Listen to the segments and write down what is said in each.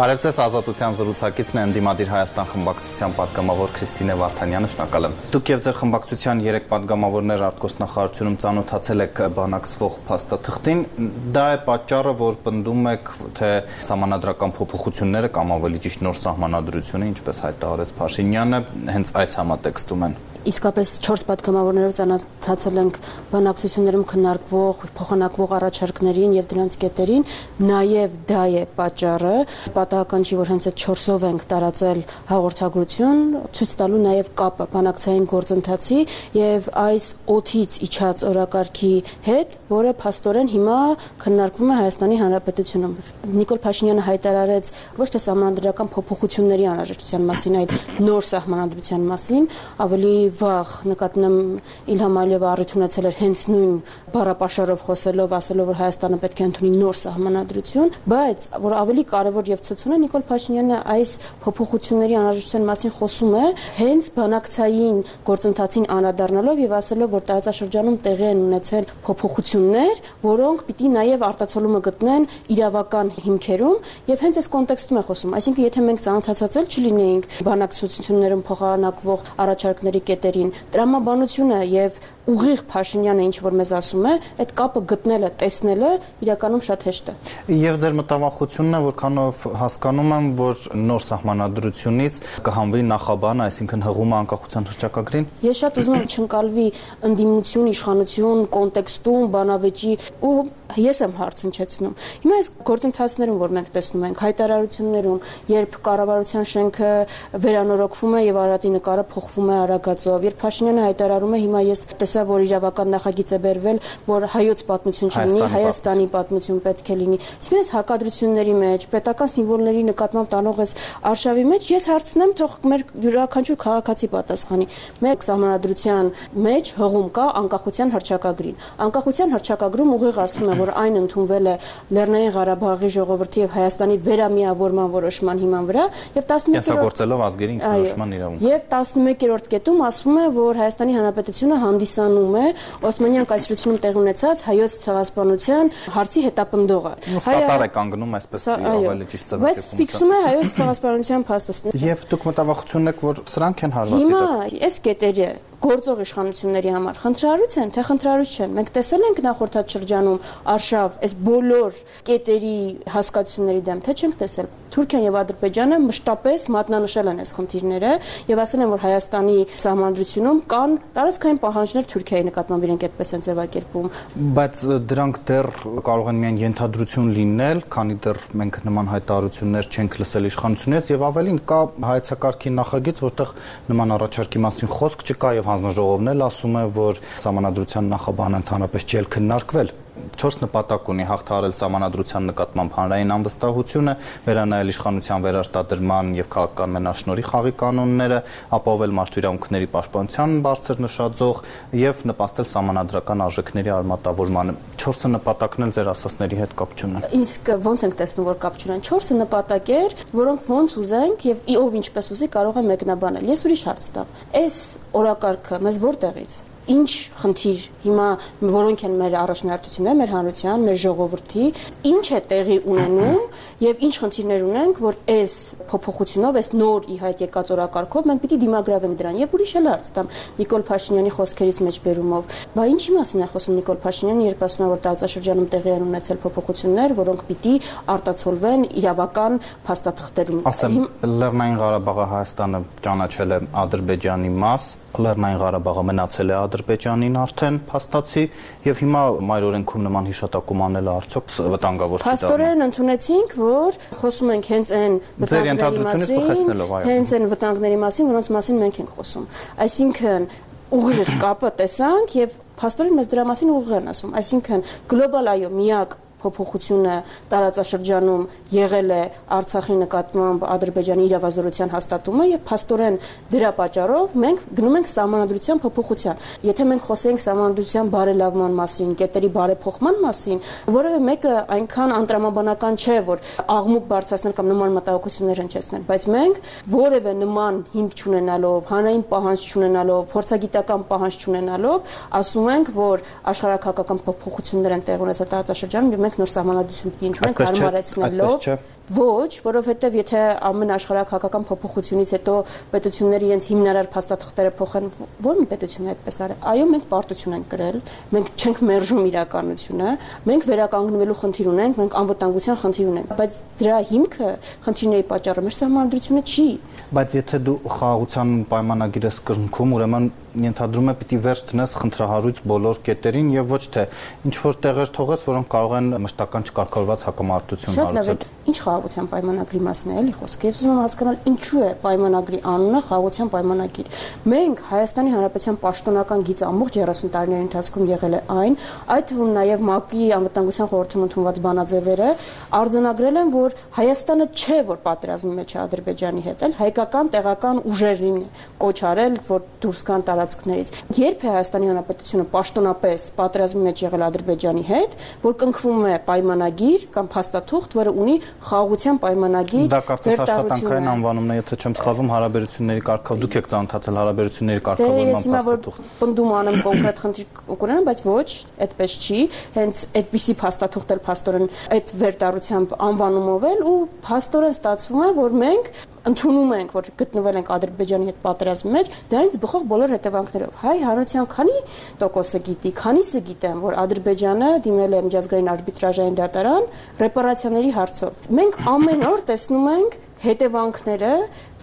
Բարև ձեզ ազատության զրուցակիցն է ընդդիմադիր Հայաստան խմբակցության падգամավոր Քրիստինե Վարդանյանը, շնորհակալ եմ։ Դուք եւ ձեր խմբակցության 3 падգամավորներ արտգոստնախարարությունում ծանոթացել եք բանակցվող փաստաթղթին, դա է պատճառը, որ պնդում եք, թե համանadrական փոփոխությունները կամ ավելի ճիշտ նոր սահմանադրությունը, ինչպես հայտարարեց Փաշինյանը, հենց այս համատեքստում են իսկապես 4 պատգամավորներով ծանոթացել ենք բանակցություններում քննարկվող, փոխանակվող առաջարկներին եւ դրանց կետերին, նաեւ դա է պատճառը, պատահական չի, որ հենց այդ 4-ով ենք տարածել հաղորդագրություն, ցույց տալու նաեւ կապը բանակցային գործընթացի եւ այս օթից իջած օրակարգի հետ, որը փաստորեն հիմա քննարկվում է Հայաստանի Հանրապետությունում։ Նիկոլ Փաշինյանը հայտարարեց ոչ թե համանդրական փոփոխությունների անհրաժեշտության մասին, այլ նոր սահմանադրության մասին, ավելի վաղ նկատնում Իլհամ Ալիևը առիթ ունեցել էր հենց նույն բառապաշարով խոսելով, ասելով որ Հայաստանը պետք է ընդունի նոր սահմանադրություն, բայց որ ավելի կարևոր եւ ցցուն է Նիկոլ Փաշինյանը այս փոփոխությունների անհրաժեշտության մասին խոսում է հենց բանակցային գործընթացին անդրադառնալով եւ ասելով որ տարածաշրջանում տեղի են ունեցել փոփոխություններ, որոնք պիտի նաեւ արտացոլումը գտնեն իրավական հիմքերում եւ հենց այս կոնտեքստում է խոսում։ Այսինքն եթե մենք ծանոթացածել չլինեինք բանակցություններում փոխանակվող առաջարկների կետ կետերին։ Տրամաբանությունը եւ ուղիղ Փաշինյանը ինչ որ մեզ ասում է, այդ կապը գտնելը, տեսնելը իրականում շատ հեշտ է։ Եվ ձեր մտավախությունն է, որքանով հասկանում եմ, որ նոր սահմանադրությունից կհանվի նախաբանը, այսինքն հղումը անկախության հռչակագրին։ Ես շատ ուզում եմ չընկալվի ընդդիմություն, իշխանություն, կոնտեքստում, բանավեճի ու ես եմ հարցնչեցնում։ Հիմա այս գործընթացներում, որ մենք տեսնում ենք, հայտարարություններում, երբ կառավարության շենքը վերանորոգվում է եւ Արարատի նկարը փոխվում է արագածով, երբ Փաշինյանը հայտարարում է հիմա ես տեսա հեսա, որ իրավական նախագիծ է բերվել, որ հայոց պատմություն չլինի, Հայաստանի պատմություն պետք է լինի։ Այսինքն այս հակադրությունների մեջ, պետական սիմվոլների նկատմամբ տանող այս արշավի մեջ ես հարցնեմ, թող մեր յուրաքանչյուր քաղաքացի պատասխանի։ Մեր սահմանադրության մեջ հղում կա անկախության հռչակագրին։ Անկախության հռչակագրում ուղիղ ասում է, որ այն ընդունվել է Լեռնային Ղարաբաղի ժողովրդի եւ Հայաստանի վերամիավորման որոշման հիման վրա եւ 11-րդ գործելով ազգերի ինքնորոշման իրավունք։ Եվ 11-րդ կետում ասում է, որ Հայաստանի Հանրապետությունը հանդիսանում է Օսմանյան կայսրությունում տեղ ունեցած հայոց ցեղասպանության հարցի հետապնդողը։ Սատար է կանգնում այսպես ավելի ճիշտ ձևակերպում։ Բայց ֆիքսում է հայոց ցեղասպանության փաստը։ Եվ դուք մտավախությունն եք, որ սրանք են հարվածի։ Հիմա այս կետերը գործող իշխանությունների համար խնդրարույց են, թե խնդրարույց չեն։ Մենք տեսել ենք նախորդած շրջանում արշավ այս բոլոր կետերի հասկացությունների դեմ, թե չենք տեսել։ Թուրքիան եւ Ադրբեջանը մշտապես մատնանշել են այս խնդիրները եւ ասել են, որ Հայաստանի սահմանադրությունում կան տարածքային պահանջներ Թուրքիայի նկատմամբ իրենք այդպես են ձևակերպում։ Բայց դրանք դեռ կարող են միայն ենթադրություն լինել, քանի դեռ մենք նման հայտարարություններ չենք լսել իշխանությունից եւ ավելին կա հայեցակարգի նախագիծ, որտեղ նման առաջարկի մասին խոսք չկա եւ հանձնաժողովն էլ ասում է, որ համանadrության նախաբանը ընդհանրապես չի քննարկվել 4 նպատակ ունի հաղթահարել համանadrության նկատմամբ հանրային անվստահությունը, վերանայել իշխանության վերարտադրման եւ քաղաքական մենաշնորի խաղի կանոնները, ապահովել մարդու իրավունքների պաշտպանության բարձր նշաձող եւ նպաստել համանadrական արժեքների արմատավորմանը։ 4 նպատակն էլ ձեր ասածների հետ կապ չունեն։ Իսկ ո՞նց ենք տեսնում, որ կապ չունեն։ 4 նպատակ էր, որոնք ոնց ուզենք եւ ով ինչպես ուզի կարող է մեկնաբանել։ Ես ուրիշ հարց տամ։ Այս օրակարգը մեզ որտեղից ինչ խնդիր հիմա որոնք են մեր առաջնահերթությունները մեր հանրության, մեր ժողովրդի, ինչ է տեղի ունենում եւ ինչ խնդիրներ ունենք, որ այս փոփոխությունով, այս նոր ի հայտ եկած օրակարգով մենք պիտի դիմագրավենք դրան եւ ուրիշ էլ հարց տամ Նիկոլ Փաշինյանի խոսքերից մեջ բերումով։ Բա ինչի մասին է խոսում Նիկոլ Փաշինյանը, երբ ասում է, որ տարածաշրջանում տեղի են ունեցել փոփոխություններ, որոնք պիտի արտացոլվեն իրավական փաստաթղթերում։ Ասեմ, Լեռնային Ղարաբաղը Հայաստանը ճանաչել է Ադրբեջանի մաս, Լեռնային Ղարաբաղը մնացել է Ադրբեջանին արդեն փաստացի եւ հիմա մայր օրենքում նման հիշատակում անելը արդյոք վտանգավոր չի դառնում։ Փաստորեն ընդունեցինք, որ խոսում ենք հենց այն վտանգների մասին, հենց այն վտանգների մասին, որոնց մասին մենք ենք խոսում։ Այսինքն ուղիղ կապը տեսանք եւ փաստորեն մեզ դրա մասին ուղիղ են ասում։ Այսինքն գլոբալ այո միակ փոփոխությունը տարածաշրջանում եղել է Արցախի նկատմամբ Ադրբեջանի իրավազորության հաստատումը եւ փաստորեն դրա պատճառով մենք գնում ենք սահմանադրության փոփոխության։ Եթե մենք խոսենք սահմանադրության բարելավման մասին, կետերի բարեփոխման մասին, որևէ մեկը այնքան անտրամաբանական չէ, որ աղմուկ բարձրացնել կամ նման մտահոգություններ հնչեցնել, բայց մենք որևէ նման հիմք չունենալով, հանրային պահանջ չունենալով, փորձագիտական պահանջ չունենալով, ասում ենք, որ աշխարհակահաղական փոփոխություններ են տեղ ունեցել տարածաշրջանում եւ մենք նոր սահմանադրություն պիտի ընդունենք հարմարեցնելով Ոչ, որովհետև եթե ամեն աշխարհակ հակական փոփոխությունից հետո պետությունները իրենց հիմնարար փաստաթղթերը փոխեն, ո՞ր մի պետություն է այդպես արել։ Այո, մենք պարտություն ենք կրել, մենք չենք մերժում իրականությունը, մենք վերականգնվելու խնդիր ունենք, մենք անվտանգության խնդիր ունենք, բայց դրա հիմքը խնդիրների պատճառը մեր սահմանադրությունը չի։ Բայց եթե դու խաղաղության պայմանագիր ես կրնքում, ուրեմն ենթադրում է պիտի վերջ տնես խնդրահարույց բոլոր կետերին եւ ոչ թե ինչ որ տեղեր թողես, որոնք կարող են մշտական չկարգավորված հակամարտություն հարուցել։ Ինչ խաղաղության պայմանագրի մասն է, էլի խոսքը։ Ես ուզում եմ հասկանալ ինչու է պայմանագրի անունը խաղաղության պայմանագիր։ Մենք Հայաստանի Հանրապետության պաշտոնական գիծը ամբողջ 30 տարիների ընթացքում եղել է այն, այդ թվում նաեւ ՄԱԿ-ի անվտանգության խորհրդում ընդունված բանաձևերը արձանագրել են, որ Հայաստանը չէ, որ պատերազմի մեջ է Ադրբեջանի հետ, էլ հայկական տեղական ուժերին կոչ արել, որ դուրս գան տարածքներից։ Երբ է Հայաստանի Հանրապետությունը պաշտոնապես պատերազմի մեջ եղել Ադրբեջանի հետ, որ կնքվում է պայմանագիր կամ փաստաթուղթ, որը ունի խաղաղության պայմանագիր Դա կարծես աշխատանքային անվանումն է, եթե չեմ սխալվում, հարաբերությունների կարգով դուք եք ծանոթացել հարաբերությունների կարգավորման փաստաթուղթ։ Պնդում անեմ կոնկրետ խնդիր կունենամ, բայց ոչ, այդպես չի։ Հենց այդպիսի փաստաթուղթ էլ փաստորեն այդ վերտարությամբ անվանումով էլ ու փաստորեն ստացվում է, որ մենք ընդունում ենք, որ գտնվել ենք Ադրբեջանի հետ պատերազմի մեջ, դրանից բխող բոլոր հետևանքներով։ Հայ հանրության քանի տոկոսը գիտի, քանիսը գիտեն, որ Ադրբեջանը դիմել է միջազգային արբիտրաժային դատարան ռեպարացիաների հարցով։ Մենք ամեն օր տեսնում ենք հետևանքները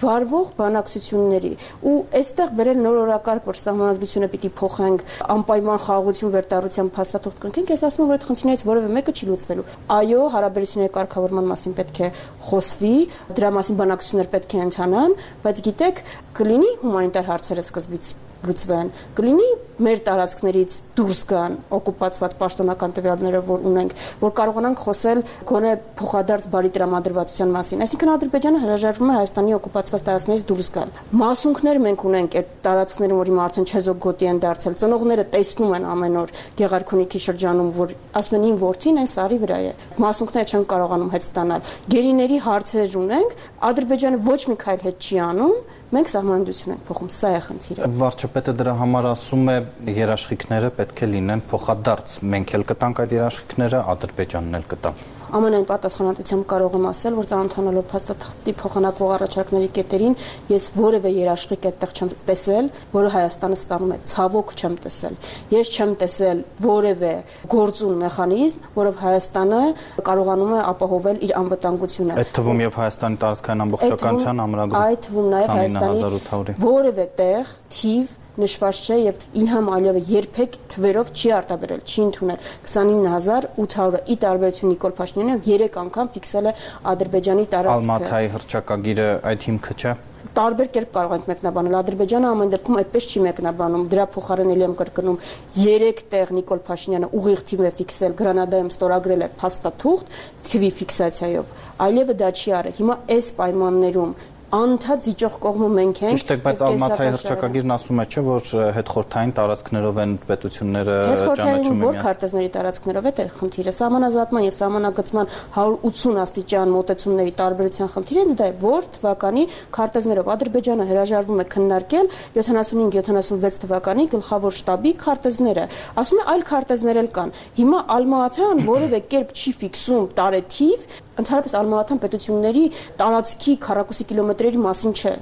վարվող բանակցությունների ու այստեղ բերել նոր օրակարգ, որ սահմանադրությունը պիտի փոխենք, անպայման խաղաղություն վերտարության փաստաթուղթ կնքենք, ես ասում եմ, որ այդ խնդիրներից որևէ մեկը չի լուծվելու։ Այո, հարաբերությունների կարգավորման մասին պետք է խոսվի, դրա մասին բանակցություններ պետք է ընթանան, բայց գիտեք, կլինի հումանիտար հարցերը սկզբից լուծվեն։ Կլինի մեր տարածքներից դուրս գան օկուպացված պաշտոնական տվյալները, որ ունենք, որ կարողանանք խոսել գոնե փոխադարձ բարի տրամադրվածության մասին։ Այսինքն Ադրբեջանը հրաժարվում է Հայաստանի օկուպացված տարածքներից դուրս գալ։ Մասունքներ մենք ունենք այդ տարածքներում, որ իմ արդեն չեզոք գոտի են դարձել։ Ծնողները տեսնում են ամեն օր Գեղարքունիքի շրջանում, որ ասում են իմ որդին այն սարի վրա է։ Մասունքներ չեն կարողանում հետ ստանալ։ Գերիների հարցեր ունենք, Ադրբեջանը ոչ մի քայլ հետ չի անում Մենք սահմանադրություն ենք փոխում, սա է խնդիրը։ Վարչապետը դրա համար ասում է երաշխիքները պետք է լինեն փոխադարձ։ Մենք էլ կտանք այդ երաշխիքները, Ադրբեջանն էլ կտա ամենայն պատասխանատվությամբ կարող եմ ասել, որ ծանոթանալով փաստաթղթի փոխանակվող առաջարկների կետերին ես որևէ երաշխիք այդտեղ չեմ տեսել, որը Հայաստանը ստանում է, ցավոք չեմ տեսել։ Ես չեմ տեսել որևէ գործուն մեխանիզմ, որով Հայաստանը կարողանում է ապահովել իր անվտանգությունը։ Այդ թվում եւ Հայաստանի տարածքային ամբողջականության ամրագրում։ Այդ թվում նաեւ Հայաստանի որևէ տեղ թիվ նշված չէ եւ Իլհամ Ալիևը երբեք թվերով չի արտաբերել, չի ընդունել 29800-ը ի տարբերություն Նիկոլ Փաշինյանը 3 անգամ ֆիքսել է Ադրբեջանի տարածքը։ Ալմաթայի հրճակագիրը այդ հիմքը չէ տարբեր կերպ կարող ենք մեկնաբանել Ադրբեջանը ամեն դեպքում այդպես չի մեկնաբանում դրա փոխարեն ելի եմ կրկնում 3 տեղ Նիկոլ Փաշինյանը ուղիղ թիմ է ֆիքսել Գրանադայում ստորագրել է փաստաթուղթ թվի ֆիքսացիայով այլևս դա չի արել հիմա այս պայմաններում անդադ զիջող կողմը մենք ենք։ Ճիշտ է, բայց Ալմաթայի հրճակագիրն ասում է, չէ, որ հետխորթային տարածքներով են պետությունները ճանաչում։ Որ քարտեզների տարածքներով է դե խնդիրը սահմանազատման եւ սահմանագծման 180 աստիճան մոտեցումների տարբերության խնդիրը դա է, որ թվականի քարտեզներով Ադրբեջանը հրաժարվում է քննարկել 75-76 թվականի գլխավոր շտաբի քարտեզները։ Ասում է այլ քարտեզներ էլ կան։ Հիմա Ալմաթյան որևէ կերպ չի ֆիքսում տարեթիվ ընդհանրապես արմատական պետությունների տարածքի քառակուսի կիլոմետրերի մասին չէ։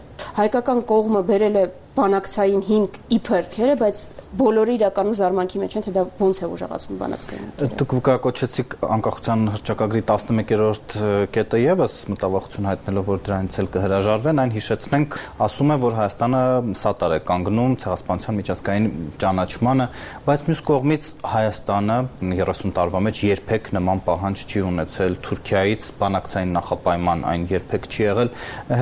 Հայկական կողմը բերել է բանակցային հիմք իբր քերը, բայց բոլորը իրականում զարմանքի մեջ են, թե դա ոնց է ուժեղացնում բանակցային։ Դուք վկայակոչեցիք անկախության հռչակագրի 11-րդ կետը եւս մտավախություն հայտնելով, որ դրանից էլ կհրաժարվեն, այն հիշեցնենք, ասում է, որ Հայաստանը սատար է կանգնում ցեղասպանության միջազգային ճանաչմանը, բայց մյուս կողմից Հայաստանը 30 տարվա մեջ երբեք նման պահանջ չի ունեցել Թուրքիայից բանակցային նախապայման այն երբեք չի եղել,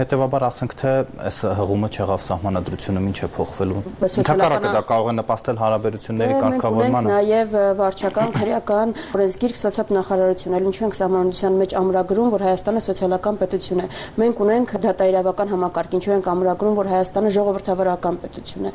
հետեւաբար ասենք թե այս հղումը չեղավ սահմանադրությունը ինչ է փոխվելու։ Ընդհանրապես դա կարող է նպաստել հարաբերությունների կարգավորմանը։ Մենք նաև վարչական, քրեական օրենսգիր սոցիալ նախարարություն, այլ ինչու ենք սահմանադրության մեջ ամրագրում, որ Հայաստանը սոցիալական պետություն է։ Մենք ունենք դատաիրավական համակարգ, ինչու ենք ամրագրում, որ Հայաստանը ժողովրդավարական պետություն է։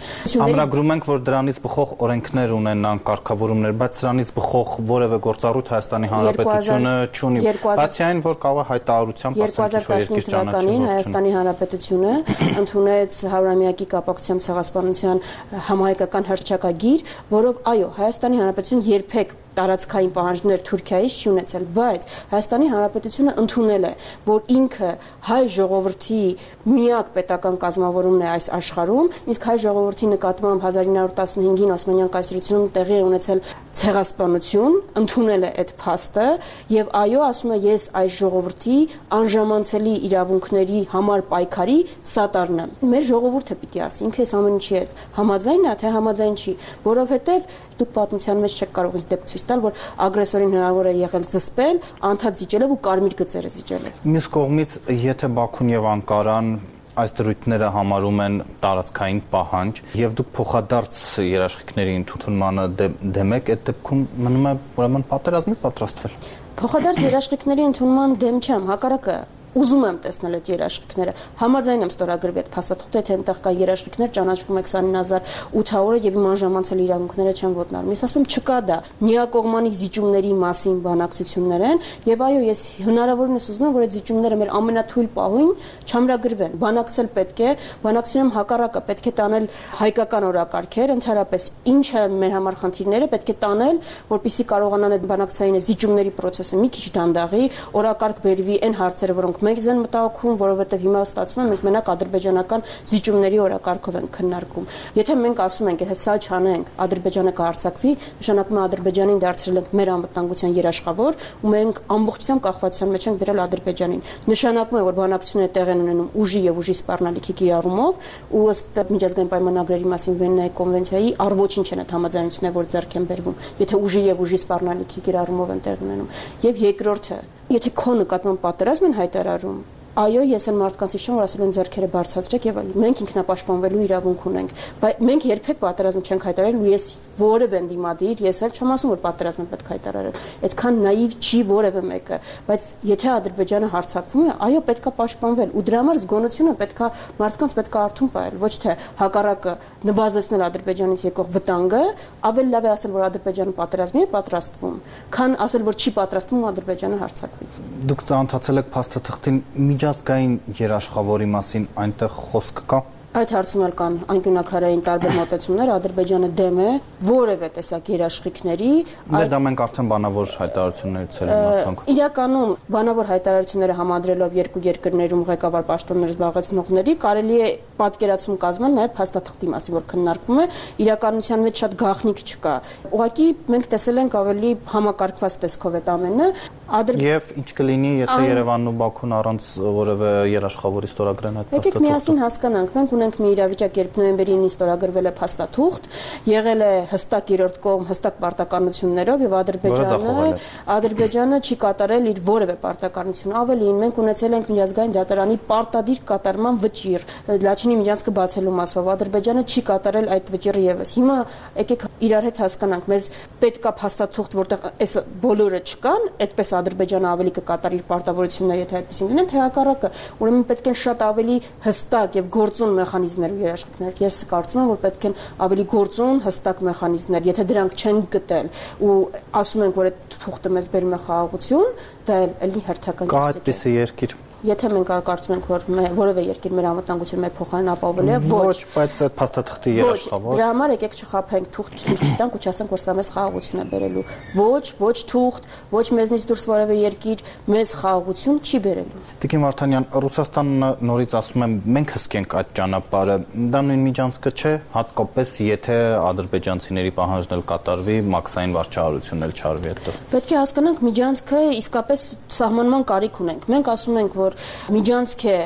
Ամրագրում ենք, որ դրանից բխող օրենքներ ունենան, կարգավորումներ, բայց սրանից բխող որևէ գործառույթ Հայաստանի Հանրապետությունը չունի։ Բացի այն, որ կարող է հայտարարությամբ ասել, որ երկիր ճանաչում։ 2015 թվականին Հայաստանի Հանրապետությունը ընդունեց 100-ամյակի կապ կապակցությամբ ցեղասպանության համահայկական հրճակագիր, որով այո, Հայաստանի Հանրապետություն երբեք տարածքային պահանջներ Թուրքիայից չի ունեցել, բայց Հայաստանի Հանրապետությունը ընդունել է, որ ինքը հայ ժողովրդի միակ պետական կազմավորումն է այս աշխարհում, իսկ հայ ժողովրդի նկատմամբ 1915-ին Օսմանյան կայսրությունում տեղի է ունեցել ցեղասպանություն, ընդունել է այդ փաստը եւ այո, ասում է ես այս ժողովրդի անժամանցելի իրավունքների համար պայքարի սատարն եմ։ Մեր ժողովուրդը պիտի ասի, ինքը այս ամեն ինչի հետ համաձայն է, թե համաձայն չի, որովհետեւ դուք պատմության մեջ չեք կարող ինձ դեպք ցույց տալ, որ ագրեսորին հնարավոր է եղել զսպել, անդադ զիջելով ու կարմիր գծերը զիջելով։ Մյուս կողմից, եթե Բաքուն եւ Անկարան այս դրույթները համարում են տարածքային պահանջ եւ դուք փոխադարձ երաշխիքների ընդունմանը դեմ եք, այդ դեպքում մնում է ուրեմն պատերազմի պատրաստվել։ Փոխադարձ երաշխիքների ընդունման դեմ չեմ, հակառակը ուզում եմ տեսնել այդ երաշխիքները։ Համաձայն եմ ստորագրվի այդ փաստաթղթե, թե այնտեղ կա երաշխիքներ, ճանաչվում է 29800-ը եւ իմ անժամանցել իրավունքները չեն ոտնարում։ Ես ասում եմ չկա դա։ Միակողմանի զիջումների մասին բանակցություններ են եւ այո, ես հնարավորինս ուզում եմ, որ այդ զիջումները մեր ամենաթույլ պահույն չամրագրվեն։ Բանակցել պետք է, բանակցությունում հակառակը պետք է տանել հայկական օրակարգեր, ընդհանրապես ինչը մեր համար խնդիրները պետք է տանել, որpիսի կարողանան այդ բանակցային զիջումների process-ը մի քիչ դանդաղի, օրակարգ բերվի այն հարցերը, որոնք մեզ են մտահոգում, որովհետև հիմա ստացվում է մենք մենակ ադրբեջանական զիջումների օրակարգով ենք քննարկում։ Եթե մենք ասում ենք, եթե սա չանենք, Ադրբեջանը կհարցակվի, նշանակում է Ադրբեջանին դարձրել ենք մեր անվտանգության երաշխավոր ու մենք ամբողջությամբ կախվածության մեջ ենք դրել Ադրբեջանին։ Նշանակում է, որ բանակցությունները տեղ են ունենում ուժի եւ ուժի սպառնալիքի կիրառումով ու ըստ միջազգային պայմանագրերի մասին Վեննայի կոնվենցիայի առ ոչինչ են այդ համաձայնությունները, որ ձեռք են բերվում, եթե ուժի եւ ուժի սպառնալիքի կիրառումով են տեղ ունենում։ Եվ երկրորդը, եթե քո նկատմամբ պատերազմ են հայտարարում, այո, ես այն մարդկանց հիշում, որ ասել են ձեռքերը բարձրացրեք եւ մենք ինքնապաշտպանվելու իրավունք ունենք։ Բայց մենք երբեք պատերազմ չենք հայտարարել ու ես որևէ դիմադիր, ես էլ չեմ ասում, որ պատերազմը պետք հայտարարել։ Այդքան նաիվ չի որևէ մեկը, բայց եթե Ադրբեջանը հարցակվում է, այո, պետքա պաշտպանվել ու դրա համար զգոնությունը պետքա մարդկանց պետքա արթուն պահել, ոչ թե հակառակը նվազեցնել Ադրբեջանից եկող վտանգը, ավելի լավ է ասել, որ Ադրբեջանը պատերազմի է պատրաստվում, քան ասել, որ չի պատրաստվում ու Ադրբեջանը հարցակվի։ Դուք ծանոթացել եք փաստաթղթին միջա միջազգային երաշխավորի մասին այնտեղ խոսք կա? Այդ հարցում էլ կան անկյունակարային տարբեր մոտեցումներ, Ադրբեջանը դեմ է որևէ տեսակ երաշխիքների։ Դե դա մենք արդեն բանավոր հայտարարություններից էլ իմացանք։ Իրականում բանավոր հայտարարությունները համադրելով երկու երկրներում ղեկավար պաշտոններ զբաղեցնողների կարելի է պատկերացում կազմել նաև փաստաթղթի մասին, որ քննարկվում է, իրականության մեջ շատ գաղտնիք չկա։ Ուղղակի մենք տեսել ենք ավելի համակարգված տեսքով այդ ամենը, Ադրբ Եվ ինչ կլինի, եթե Երևանն ու Բաքուն առանց որևէ երաշխավորի ստորագրեն այդ փաստաթուղթը։ Եկեք միասին հասկանանք, մենք ունենք մի իրավիճակ, երբ նոյեմբերի 9-ին ստորագրվել է փաստաթուղթ, եղել է հստակ երրորդ կողմ հստակ պարտականություններով եւ Ադրբեջանը Ադրբեջանը չի կատարել իր որևէ պարտականություն։ Ավելին, մենք ունեցել ենք միջազգային դատարանի պարտադիր կատարման վճիռ Լաչինի միջանցքը բացելու մասով Ադրբեջանը չի կատարել այդ վճիռը եւս։ Հիմա եկեք իրար հետ հասկանանք, մեզ պետքա փաստաթուղթ, որտեղ այս բոլորը չկան, այդպես Ադրբեջանը ավելի կկատարի իր պարտավորությունները, եթե այդպեսին լինեն, թե հակառակը։ Ուրեմն պետք է շատ ավելի հստակ եւ գործուն մեխանիզմներ ու երաշխիքներ։ Ես կարծում եմ, որ պետք են ավելի գործուն, հստակ մեխանիզմներ, եթե դրանք չեն գտել ու ասում ենք, որ այդ թուղթը մեզ բերում է խաղաղություն, դա էլ հերթական Կա այդպիսի երկիր Եթե մենք կարծում ենք, որ որևէ երկիր մեր անվտանգությունը մեր փոխարեն ապահովել է, ոչ, բայց այդ փաստաթղթի երաշխավոր։ Դրա համար եկեք չխափենք թուղթ չտանք ու չասենք, որ սա մեզ խաղաղություն է բերելու։ Ոչ, ոչ թուղթ, ոչ մեզնից դուրս որևէ երկիր մեզ խաղաղություն չի բերելու։ Տիկին Վարդանյան, Ռուսաստանը նորից ասում եմ, մենք հսկենք այդ ճանապարհը։ Դա նույն միջանցքը չէ, հատկապես եթե ադրբեջանցիների պահանջն էլ կատարվի, մաքսային վարչահարությունն էլ չարվի այդտեղ։ Պետք է հասկանանք միջանցքը իսկապես սահմանման կարիք ունենք։ Մենք ասում ենք, որ որ միջանցք է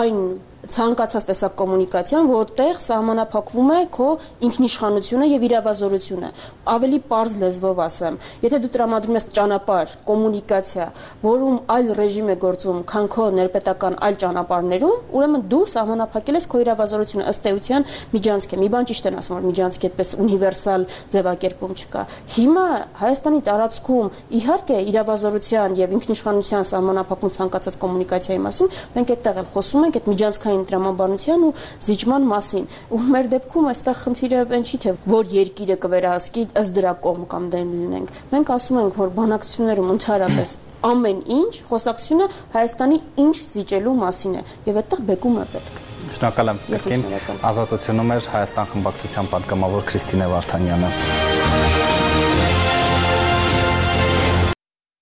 այն ցանկացած տեսակ կոմունիկացիան, որտեղ սահմանափակվում է քո ինքնիշխանությունը եւ իրավազորությունը։ Ավելի པարզ լեզվով ասեմ, եթե դու տրամադրում ես ճանապարհ, կոմունիկացիա, որում այլ ռեժիմ է գործում, քան քո ներպետական այլ ճանապարհներում, ուրեմն դու սահմանափակել ես քո իրավազորությունը ըստ էության միջանցք է։ Մի բան ճիշտ են ասում, որ միջանցքի այդպես ունիվերսալ ձևակերպում չկա։ Հիմա Հայաստանի տարածքում իհարկե իրավազորության եւ ինքնիշխանության սահմանափակում ցանկացած կոմունիկացիայի մասին, մենք այդտեղ էլ խոսում ենք այդ միջանցքային համաշխարհային տրամաբանության ու զիջման մասին։ Ու մեր դեպքում այստեղ խնդիրը այն չի թե որ երկիրը կվերահսկի ըստ դրա կողմ կամ դեմ լինենք։ Մենք ասում ենք, որ բանակցություններում ընդհանրապես ամեն ինչ խոսակցությունը Հայաստանի ինչ զիջելու մասին է եւ այդտեղ բեկում է պետք։ Շնորհակալ եմ։ Կեսկին ազատությունում էր Հայաստան խմբակցության պատգամավոր Քրիստինե Վարդանյանը։